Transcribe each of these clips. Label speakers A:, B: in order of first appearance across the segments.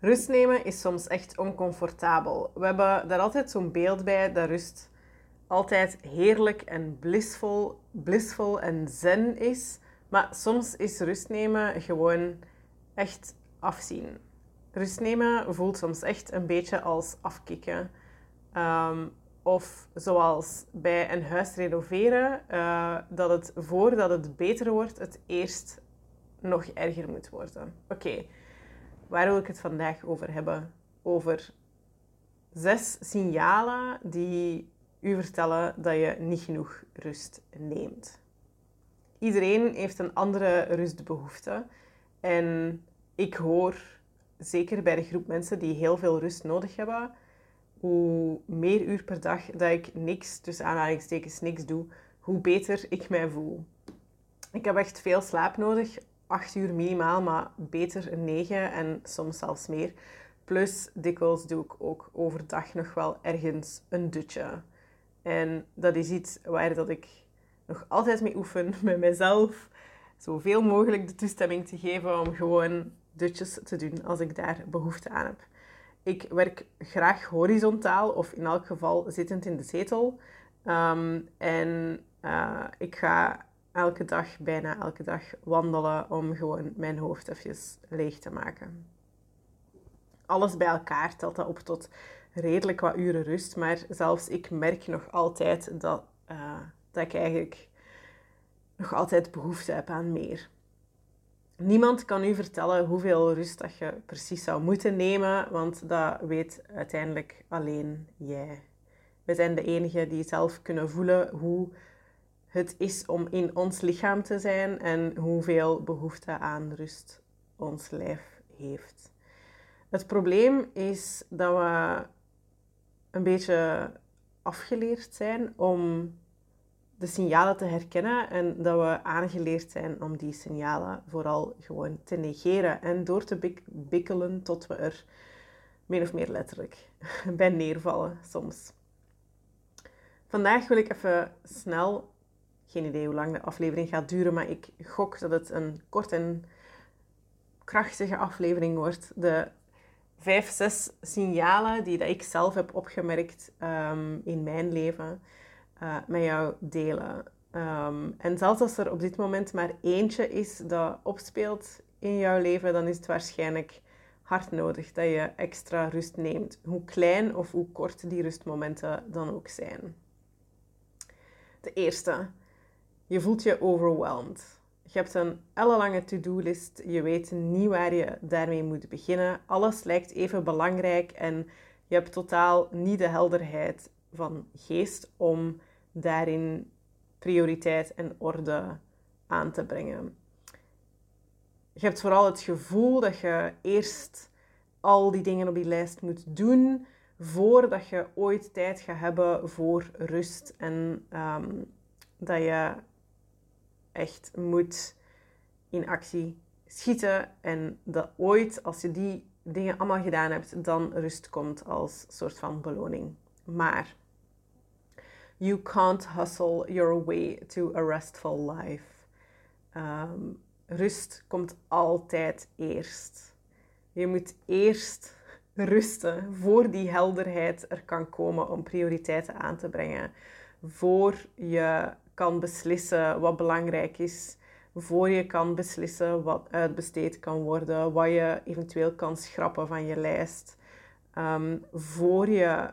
A: Rust nemen is soms echt oncomfortabel. We hebben daar altijd zo'n beeld bij dat rust altijd heerlijk en blissvol, blissvol en zen is. Maar soms is rust nemen gewoon echt afzien. Rust nemen voelt soms echt een beetje als afkicken. Ehm, of zoals bij een huis renoveren, uh, dat het voordat het beter wordt, het eerst nog erger moet worden. Oké, waar wil ik het vandaag over hebben? Over zes signalen die u vertellen dat je niet genoeg rust neemt. Iedereen heeft een andere rustbehoefte. En ik hoor, zeker bij de groep mensen die heel veel rust nodig hebben, hoe meer uur per dag dat ik niks, tussen aanhalingstekens niks doe, hoe beter ik mij voel. Ik heb echt veel slaap nodig, acht uur minimaal, maar beter een negen en soms zelfs meer. Plus, dikwijls doe ik ook overdag nog wel ergens een dutje. En dat is iets waar dat ik nog altijd mee oefen met mezelf. Zoveel mogelijk de toestemming te geven om gewoon dutjes te doen als ik daar behoefte aan heb. Ik werk graag horizontaal of in elk geval zittend in de zetel. Ehm, en uh, ik ga elke dag, bijna elke dag, wandelen om gewoon mijn hoofd even leeg te maken. Alles bij elkaar telt dat op tot redelijk wat uren rust, maar zelfs ik merk nog altijd dat, uh, dat ik eigenlijk nog altijd behoefte heb aan meer. Niemand kan u vertellen hoeveel rust dat je precies zou moeten nemen, want dat weet uiteindelijk alleen jij. We zijn de enigen die zelf kunnen voelen hoe het is om in ons lichaam te zijn en hoeveel behoefte aan rust ons lijf heeft. Het probleem is dat we een beetje afgeleerd zijn om de signalen te herkennen en dat we aangeleerd zijn om die signalen vooral gewoon te negeren en door te bikkelen tot we er min of meer letterlijk bij neervallen soms. Vandaag wil ik even snel, geen idee hoe lang de aflevering gaat duren, maar ik gok dat het een kort en krachtige aflevering wordt. De vijf, zes signalen die dat ik zelf heb opgemerkt um, in mijn leven uh, met jou delen. Um, en zelfs als er op dit moment maar eentje is dat opspeelt in jouw leven, dan is het waarschijnlijk hard nodig dat je extra rust neemt. Hoe klein of hoe kort die rustmomenten dan ook zijn. De eerste, je voelt je overwhelmed. Je hebt een ellenlange to-do-list. Je weet niet waar je daarmee moet beginnen. Alles lijkt even belangrijk en je hebt totaal niet de helderheid van geest om daarin prioriteit en orde aan te brengen. Je hebt vooral het gevoel dat je eerst al die dingen op die lijst moet doen voordat je ooit tijd gaat hebben voor rust en ehm, dat je echt moet in actie schieten en dat ooit, als je die dingen allemaal gedaan hebt, dan rust komt als soort van beloning. Maar you can't hustle your way to a restful life. Um, rust komt altijd eerst. Je moet eerst rusten voor die helderheid er kan komen om prioriteiten aan te brengen. Voor je kan beslissen wat belangrijk is. Voor je kan beslissen wat uitbesteed kan worden. Wat je eventueel kan schrappen van je lijst. Um, voor je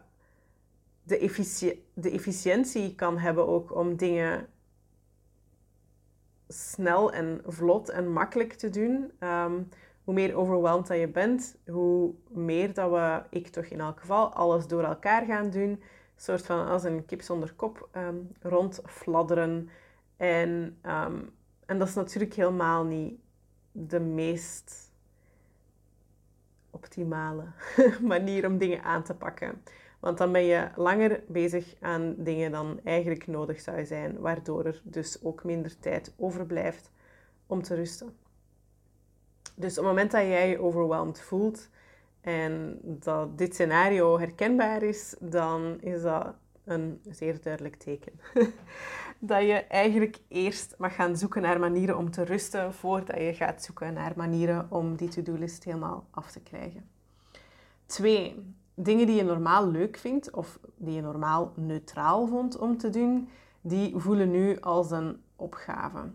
A: de, de efficiëntie kan hebben ook om dingen snel en vlot en makkelijk te doen. Um, hoe meer overweldigd dat je bent, hoe meer dat we, ik toch in elk geval, alles door elkaar gaan doen soort van als een kip zonder kop um, rondfladderen. En, ehm, en dat is natuurlijk helemaal niet de meest optimale manier om dingen aan te pakken. Want dan ben je langer bezig aan dingen dan eigenlijk nodig zou zijn, waardoor er dus ook minder tijd overblijft om te rusten. Dus op het moment dat jij je overweldigd voelt, en dat dit scenario herkenbaar is, dan is dat een zeer duidelijk teken. dat je eigenlijk eerst mag gaan zoeken naar manieren om te rusten voordat je gaat zoeken naar manieren om die to-do-list helemaal af te krijgen. Twee, dingen die je normaal leuk vindt of die je normaal neutraal vond om te doen, die voelen nu als een opgave.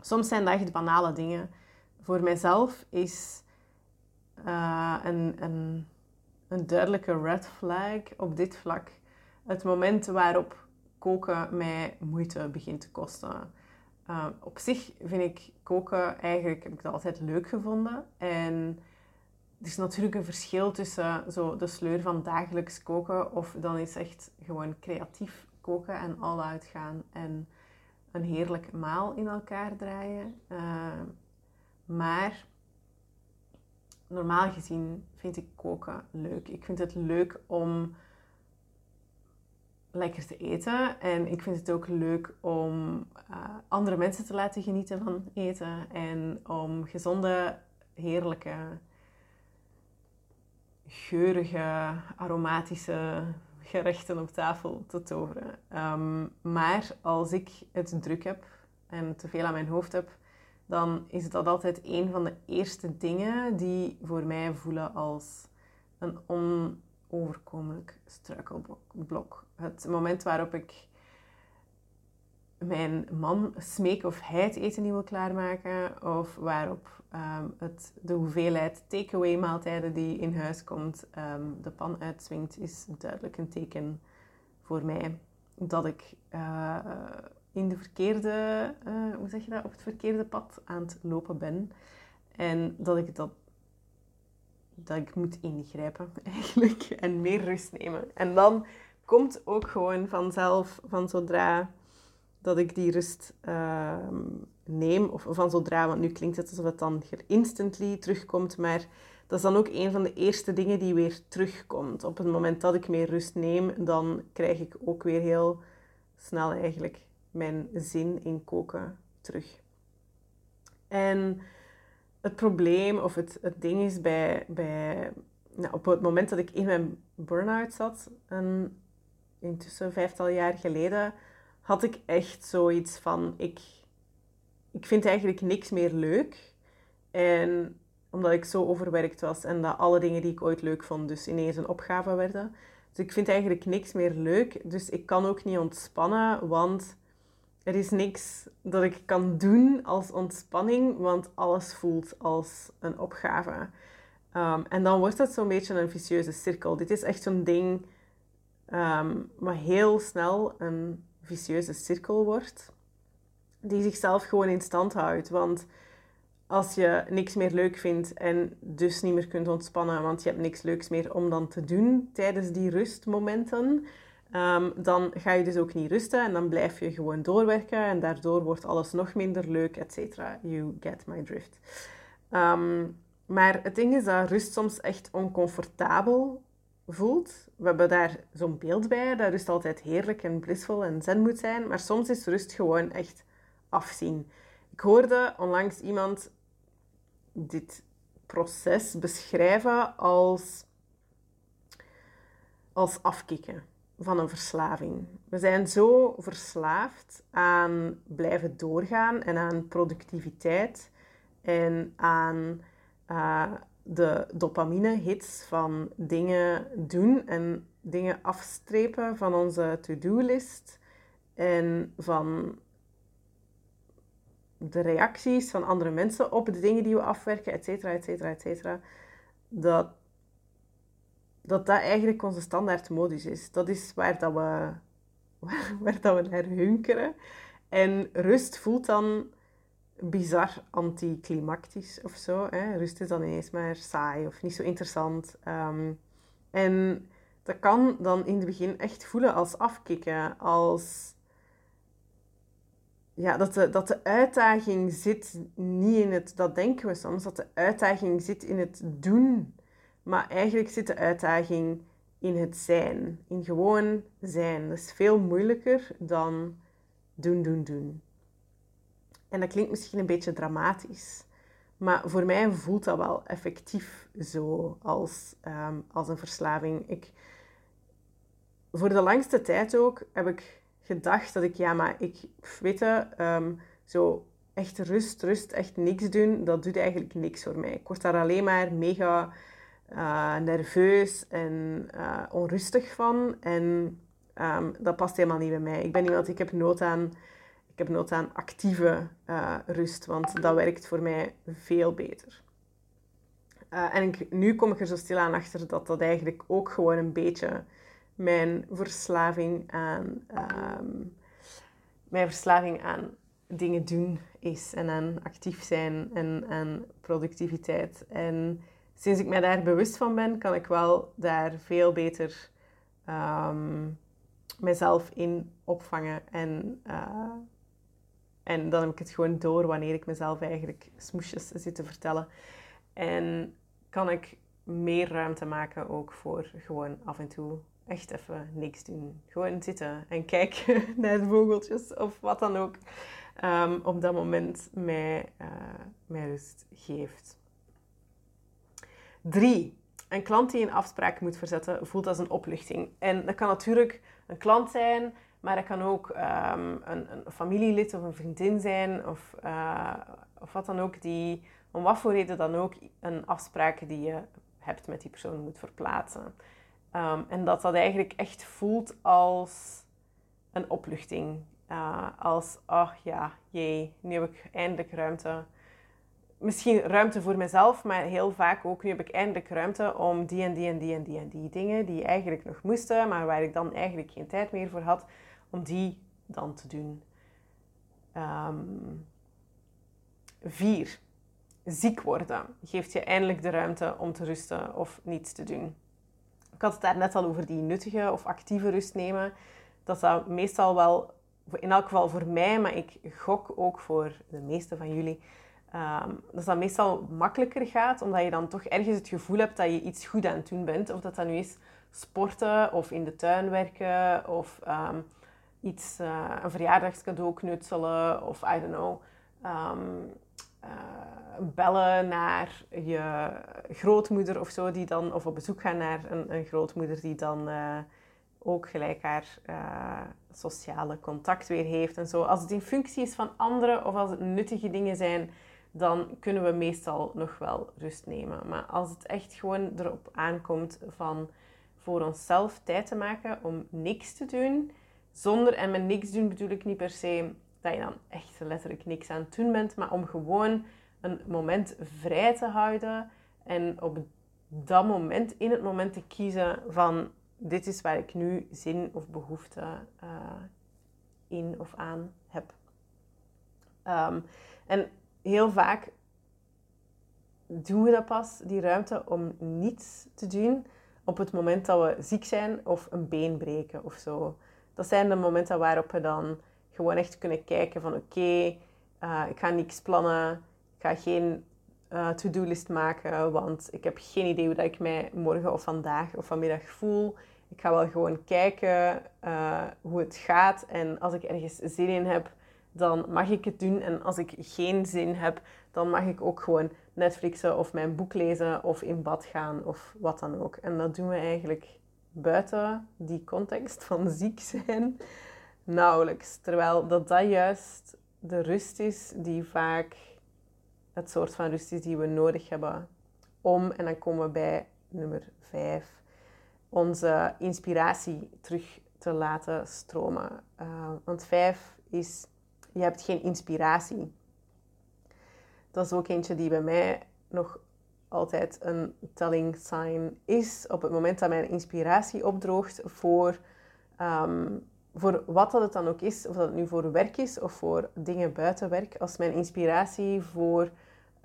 A: Soms zijn dat echt banale dingen. Voor mijzelf is uh, een, een, een duidelijke red flag op dit vlak het moment waarop koken mij moeite begint te kosten. Uh, op zich vind ik koken eigenlijk, heb ik dat altijd leuk gevonden. En er is natuurlijk een verschil tussen zo de sleur van dagelijks koken of dan is echt gewoon creatief koken en all out gaan en een heerlijk maal in elkaar draaien. Uh, maar normaal gezien vind ik koken leuk. Ik vind het leuk om lekker te eten. En ik vind het ook leuk om uh, andere mensen te laten genieten van eten. En om gezonde, heerlijke, geurige, aromatische gerechten op tafel te toveren. Um, maar als ik het druk heb en te veel aan mijn hoofd heb, dan is dat altijd een van de eerste dingen die voor mij voelen als een onoverkomelijk struikelblok. Het moment waarop ik mijn man smeek of hij het eten niet wil klaarmaken, of waarop um, het, de hoeveelheid takeaway maaltijden die in huis komt um, de pan uitswingt, is duidelijk een teken voor mij dat ik uh, in de verkeerde, uh, hoe zeg je dat, op het verkeerde pad aan het lopen ben. En dat ik dat, dat ik moet ingrijpen eigenlijk en meer rust nemen. En dan komt ook gewoon vanzelf, van zodra dat ik die rust uh, neem, of van zodra, want nu klinkt het alsof het dan instantly terugkomt, maar dat is dan ook een van de eerste dingen die weer terugkomt. Op het moment dat ik meer rust neem, dan krijg ik ook weer heel snel eigenlijk mijn zin in koken terug. En het probleem of het, het ding is bij, bij nou, op het moment dat ik in mijn burn-out zat, en intussen vijftal jaar geleden, had ik echt zoiets van, ik, ik vind eigenlijk niks meer leuk. En omdat ik zo overwerkt was en dat alle dingen die ik ooit leuk vond dus ineens een opgave werden. Dus ik vind eigenlijk niks meer leuk. Dus ik kan ook niet ontspannen, want er is niks dat ik kan doen als ontspanning, want alles voelt als een opgave. Um, en dan wordt het zo'n beetje een vicieuze cirkel. Dit is echt zo'n ding um, wat heel snel een vicieuze cirkel wordt, die zichzelf gewoon in stand houdt. Want als je niks meer leuk vindt en dus niet meer kunt ontspannen, want je hebt niks leuks meer om dan te doen tijdens die rustmomenten, um, dan ga je dus ook niet rusten en dan blijf je gewoon doorwerken en daardoor wordt alles nog minder leuk, etc. You get my drift. Um, maar het ding is dat rust soms echt oncomfortabel voelt. We hebben daar zo'n beeld bij, dat rust altijd heerlijk en blissvol en zen moet zijn, maar soms is rust gewoon echt afzien. Ik hoorde onlangs iemand dit proces beschrijven als, als afkicken van een verslaving. We zijn zo verslaafd aan blijven doorgaan en aan productiviteit en aan uh, de dopamine-hits van dingen doen en dingen afstrepen van onze to-do-list en van de reacties van andere mensen op de dingen die we afwerken, et cetera, et cetera, et cetera. Dat dat dat eigenlijk onze standaardmodus is. Dat is waar, dat we, waar, dat we naar hunkeren. En rust voelt dan bizar anticlimactisch of zo. Hè? Rust is dan ineens maar saai of niet zo interessant. Ehm, en dat kan dan in het begin echt voelen als afkicken, als ja, dat, de, dat de uitdaging zit niet in het, dat denken we soms, dat de uitdaging zit in het doen maar eigenlijk zit de uitdaging in het zijn, in gewoon zijn. Dat is veel moeilijker dan doen, doen, doen. En dat klinkt misschien een beetje dramatisch, maar voor mij voelt dat wel effectief zo als, ehm, als een verslaving. Ik, voor de langste tijd ook heb ik gedacht dat ik, ja, maar ik, weet je, um, zo echt rust, rust, echt niks doen, dat doet eigenlijk niks voor mij. Ik word daar alleen maar mega uh, nerveus en uh, onrustig van. En um, dat past helemaal niet bij mij. Ik ben iemand, ik heb nood aan, ik heb nood aan actieve uh, rust, want dat werkt voor mij veel beter. en nu kom ik er zo stilaan achter dat dat eigenlijk ook gewoon een beetje mijn verslaving aan, um, mijn verslaving aan dingen doen is en aan actief zijn en aan productiviteit. En sinds ik mij daar bewust van ben, kan ik wel daar veel beter um, mezelf in opvangen. En, uh, en dan heb ik het gewoon door wanneer ik mezelf eigenlijk smoesjes zit te vertellen. En kan ik meer ruimte maken ook voor gewoon af en toe echt even niks doen. Gewoon zitten en kijken naar de vogeltjes of wat dan ook um, op dat moment mij, uh, mij rust geeft. Drie. Een klant die een afspraak moet verzetten voelt als een opluchting. En dat kan natuurlijk een klant zijn, maar dat kan ook um, een, een, familielid of een vriendin zijn of, uh, of wat dan ook, die om wat voor reden dan ook een afspraak die je hebt met die persoon moet verplaatsen. Um, en dat dat eigenlijk echt voelt als een opluchting. Uh, als, ach ja, jee, nu heb ik eindelijk ruimte misschien ruimte voor mezelf, maar heel vaak ook, nu heb ik eindelijk ruimte om die en die en die en die en die dingen die eigenlijk nog moesten, maar waar ik dan eigenlijk geen tijd meer voor had, om die dan te doen. Um, vier. Ziek worden geeft je eindelijk de ruimte om te rusten of niets te doen. Ik had het daar net al over die nuttige of actieve rust nemen. Dat dat meestal wel, in elk geval voor mij, maar ik gok ook voor de meeste van jullie, Um, dat dat meestal makkelijker gaat, omdat je dan toch ergens het gevoel hebt dat je iets goed aan het doen bent. Of dat dat nu is sporten of in de tuin werken of um, iets, uh, een verjaardagscadeau knutselen of I don't know. Um, uh, bellen naar je grootmoeder of zo, die dan, of op bezoek gaan naar een, een grootmoeder die dan uh, ook gelijk haar sociale contact weer heeft en zo. Als het in functie is van anderen of als het nuttige dingen zijn dan kunnen we meestal nog wel rust nemen. Maar als het echt gewoon erop aankomt van voor onszelf tijd te maken om niks te doen, zonder, en met niks doen bedoel ik niet per se dat je dan echt letterlijk niks aan het doen bent, maar om gewoon een moment vrij te houden en op dat moment, in het moment te kiezen van dit is waar ik nu zin of behoefte uh, in of aan heb. Um, en heel vaak doen we dat pas, die ruimte om niets te doen op het moment dat we ziek zijn of een been breken of zo. Dat zijn de momenten waarop we dan gewoon echt kunnen kijken van oké, eh, ik ga niks plannen, ik ga geen uh, to-do-list maken, want ik heb geen idee hoe dat ik mij morgen of vandaag of vanmiddag voel. Ik ga wel gewoon kijken uh, hoe het gaat en als ik ergens zin in heb, dan mag ik het doen. En als ik geen zin heb, dan mag ik ook gewoon Netflixen of mijn boek lezen of in bad gaan of wat dan ook. En dat doen we eigenlijk buiten die context van ziek zijn nauwelijks. Terwijl dat dat juist de rust is die vaak het soort van rust is die we nodig hebben om, en dan komen we bij nummer 5, onze inspiratie terug te laten stromen. Uh, want 5 is je hebt geen inspiratie. Dat is ook eentje die bij mij nog altijd een telling sign is. Op het moment dat mijn inspiratie opdroogt voor, um, voor wat dat het dan ook is, of dat het nu voor werk is of voor dingen buiten werk. Als mijn inspiratie voor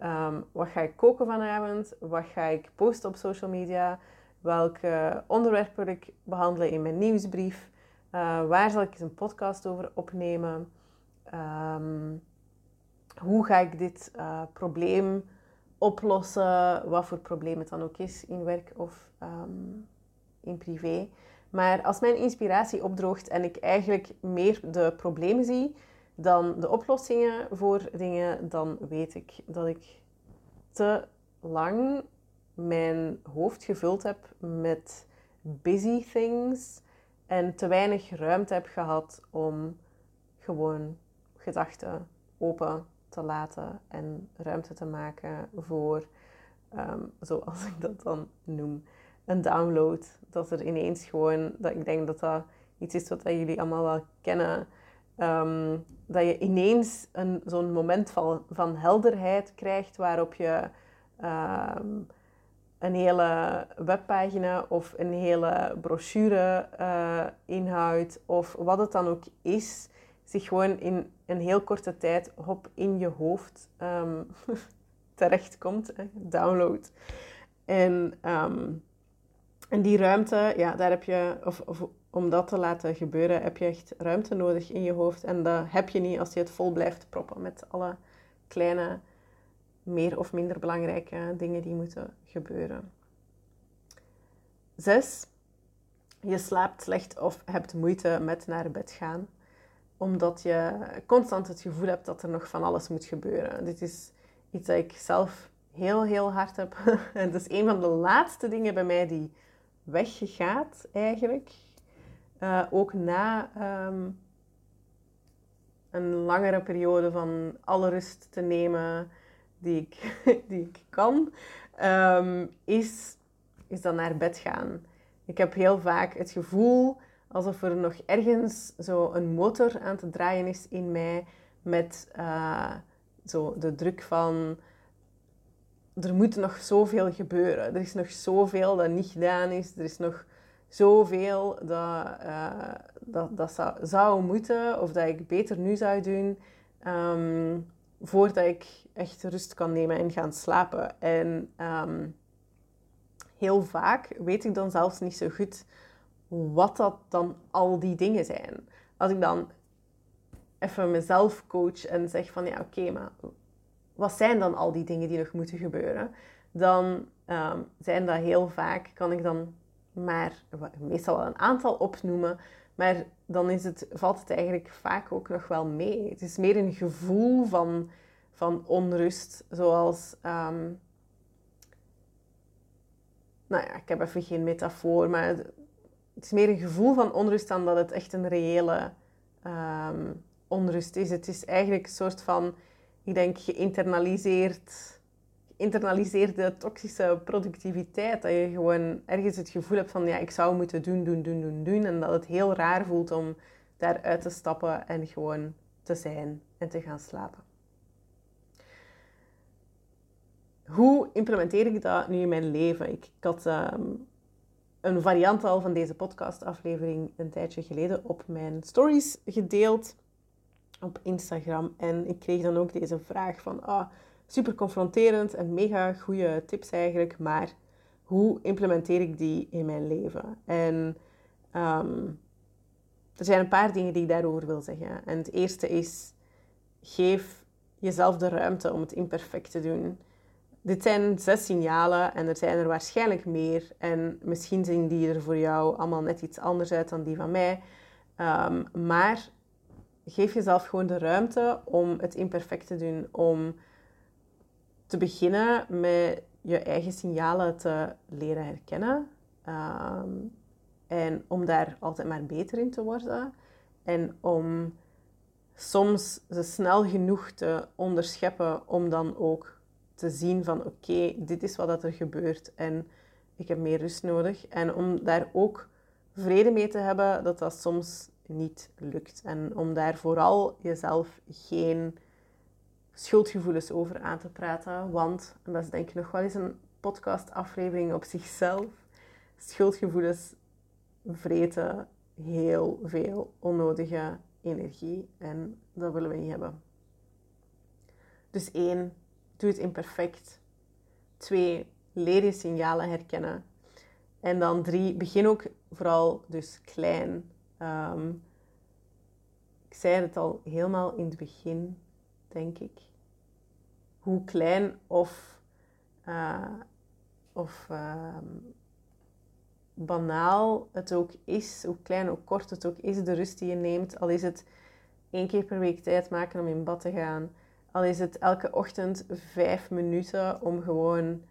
A: um, wat ga ik koken vanavond, wat ga ik posten op social media, welke onderwerpen wil ik behandelen in mijn nieuwsbrief, uh, waar zal ik eens een podcast over opnemen. Ehm, hoe ga ik dit uh, probleem oplossen, wat voor probleem het dan ook is in werk of um, in privé. Maar als mijn inspiratie opdroogt en ik eigenlijk meer de problemen zie dan de oplossingen voor dingen, dan weet ik dat ik te lang mijn hoofd gevuld heb met busy things en te weinig ruimte heb gehad om gewoon gedachten open te laten en ruimte te maken voor ehm, zoals ik dat dan noem, een download. Dat er ineens gewoon, dat ik denk dat dat iets is wat jullie allemaal wel kennen. Ehm, dat je ineens een, zo'n moment van, van helderheid krijgt waarop je ehm, een hele webpagina of een hele brochure uh, inhoud of wat het dan ook is, zich gewoon in een heel korte tijd op in je hoofd um, terechtkomt. Download. En, en die ruimte, ja, daar heb je, of, of om dat te laten gebeuren, heb je echt ruimte nodig in je hoofd. En dat heb je niet als je het vol blijft proppen met alle kleine, meer of minder belangrijke dingen die moeten gebeuren. Zes, je slaapt slecht of hebt moeite met naar bed gaan, omdat je constant het gevoel hebt dat er nog van alles moet gebeuren. Dit is iets dat ik zelf heel, heel hard heb. dat is een van de laatste dingen bij mij die weggaat eigenlijk. Uh, ook na um, een langere periode van alle rust te nemen die ik, die ik kan, um, is, is dan naar bed gaan. Ik heb heel vaak het gevoel alsof er nog ergens zo een motor aan te draaien is in mij met uh, zo de druk van er moet nog zoveel gebeuren. Er is nog zoveel dat niet gedaan is. Er is nog zoveel dat, uh, dat, dat zou, moeten of dat ik beter nu zou doen um, voordat ik echt rust kan nemen en gaan slapen. En um, heel vaak weet ik dan zelfs niet zo goed wat dat dan al die dingen zijn. Als ik dan even mezelf coach en zeg van ja oké, maar wat zijn dan al die dingen die nog moeten gebeuren? Dan um, zijn dat heel vaak, kan ik dan maar meestal wel een aantal opnoemen. Maar dan is het, valt het eigenlijk vaak ook nog wel mee. Het is meer een gevoel van, van onrust, zoals... Um, nou ja, ik heb even geen metafoor, maar het, is meer een gevoel van onrust dan dat het echt een reële um, onrust is. Het is eigenlijk een soort van, ik denk, geïnternaliseerd internaliseerde toxische productiviteit. Dat je gewoon ergens het gevoel hebt van ja, ik zou moeten doen, doen, doen, doen, doen. En dat het heel raar voelt om daaruit te stappen en gewoon te zijn en te gaan slapen. Hoe implementeer ik dat nu in mijn leven? Ik, had ehm, een variant al van deze podcastaflevering een tijdje geleden op mijn stories gedeeld op Instagram. En ik kreeg dan ook deze vraag van... Ah, super confronterend en mega goede tips eigenlijk, maar hoe implementeer ik die in mijn leven? En ehm, er zijn een paar dingen die ik daarover wil zeggen. En het eerste is, geef jezelf de ruimte om het imperfect te doen. Dit zijn zes signalen en er zijn er waarschijnlijk meer. En misschien zien die er voor jou allemaal net iets anders uit dan die van mij. Um, maar geef jezelf gewoon de ruimte om het imperfect te doen. Om te beginnen met je eigen signalen te leren herkennen. Ehm, en om daar altijd maar beter in te worden. En om soms ze snel genoeg te onderscheppen om dan ook te zien van oké, dit is wat er gebeurt en ik heb meer rust nodig. En om daar ook vrede mee te hebben dat dat soms niet lukt. En om daar vooral jezelf geen schuldgevoelens over aan te praten. Want, en dat is denk ik nog wel eens een podcastaflevering op zichzelf, schuldgevoelens vreten heel veel onnodige energie en dat willen we niet hebben. Dus één, doe het imperfect. Twee, leer je signalen herkennen. En dan drie, begin ook vooral dus klein. Um, ik zei het al helemaal in het begin, denk ik hoe klein of, uh, of uh, banaal het ook is, hoe klein, hoe kort het ook is, de rust die je neemt. Al is het één keer per week tijd maken om in bad te gaan. Al is het elke ochtend vijf minuten om gewoon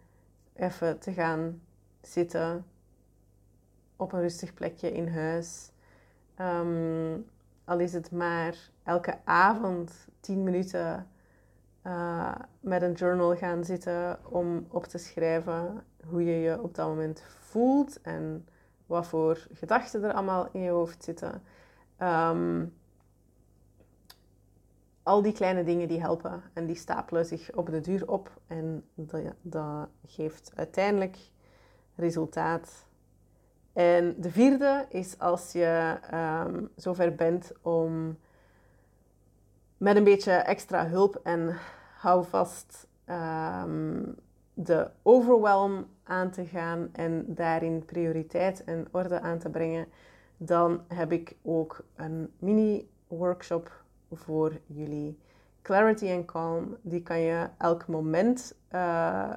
A: even te gaan zitten op een rustig plekje in huis. Um, al is het maar elke avond tien minuten eh, met een journal gaan zitten om op te schrijven hoe je je op dat moment voelt en wat voor gedachten er allemaal in je hoofd zitten. Ehm, al die kleine dingen die helpen en die stapelen zich op de duur op en dat, dat geeft uiteindelijk resultaat. En de vierde is als je um, zover bent om met een beetje extra hulp en houvast um, de overwhelm aan te gaan en daarin prioriteit en orde aan te brengen, dan heb ik ook een mini-workshop voor jullie. Clarity and Calm, die kan je elk moment uh,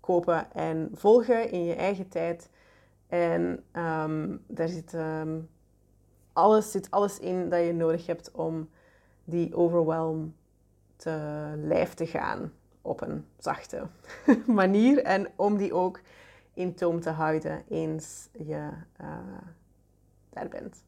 A: kopen en volgen in je eigen tijd. En um, daar zit, um, alles, zit alles in dat je nodig hebt om die overwhelm te lijf te gaan op een zachte manier. En om die ook in toom te houden eens je uh, daar bent.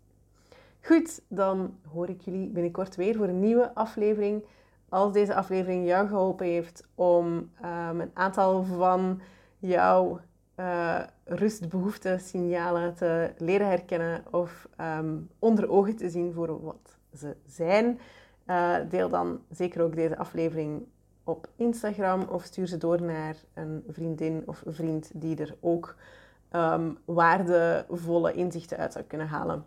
A: Goed, dan hoor ik jullie binnenkort weer voor een nieuwe aflevering. Als deze aflevering jou geholpen heeft om um, een aantal van jouw uh, rustbehoefte signalen te leren herkennen of um, onder ogen te zien voor wat ze zijn, uh, deel dan zeker ook deze aflevering op Instagram of stuur ze door naar een vriendin of vriend die er ook um, waardevolle inzichten uit zou kunnen halen.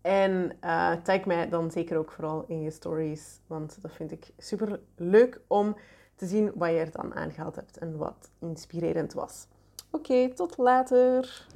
A: En uh, tag mij dan zeker ook vooral in je stories, want dat vind ik super leuk om te zien wat je er dan aangehaald hebt en wat inspirerend was. Oké, tot later.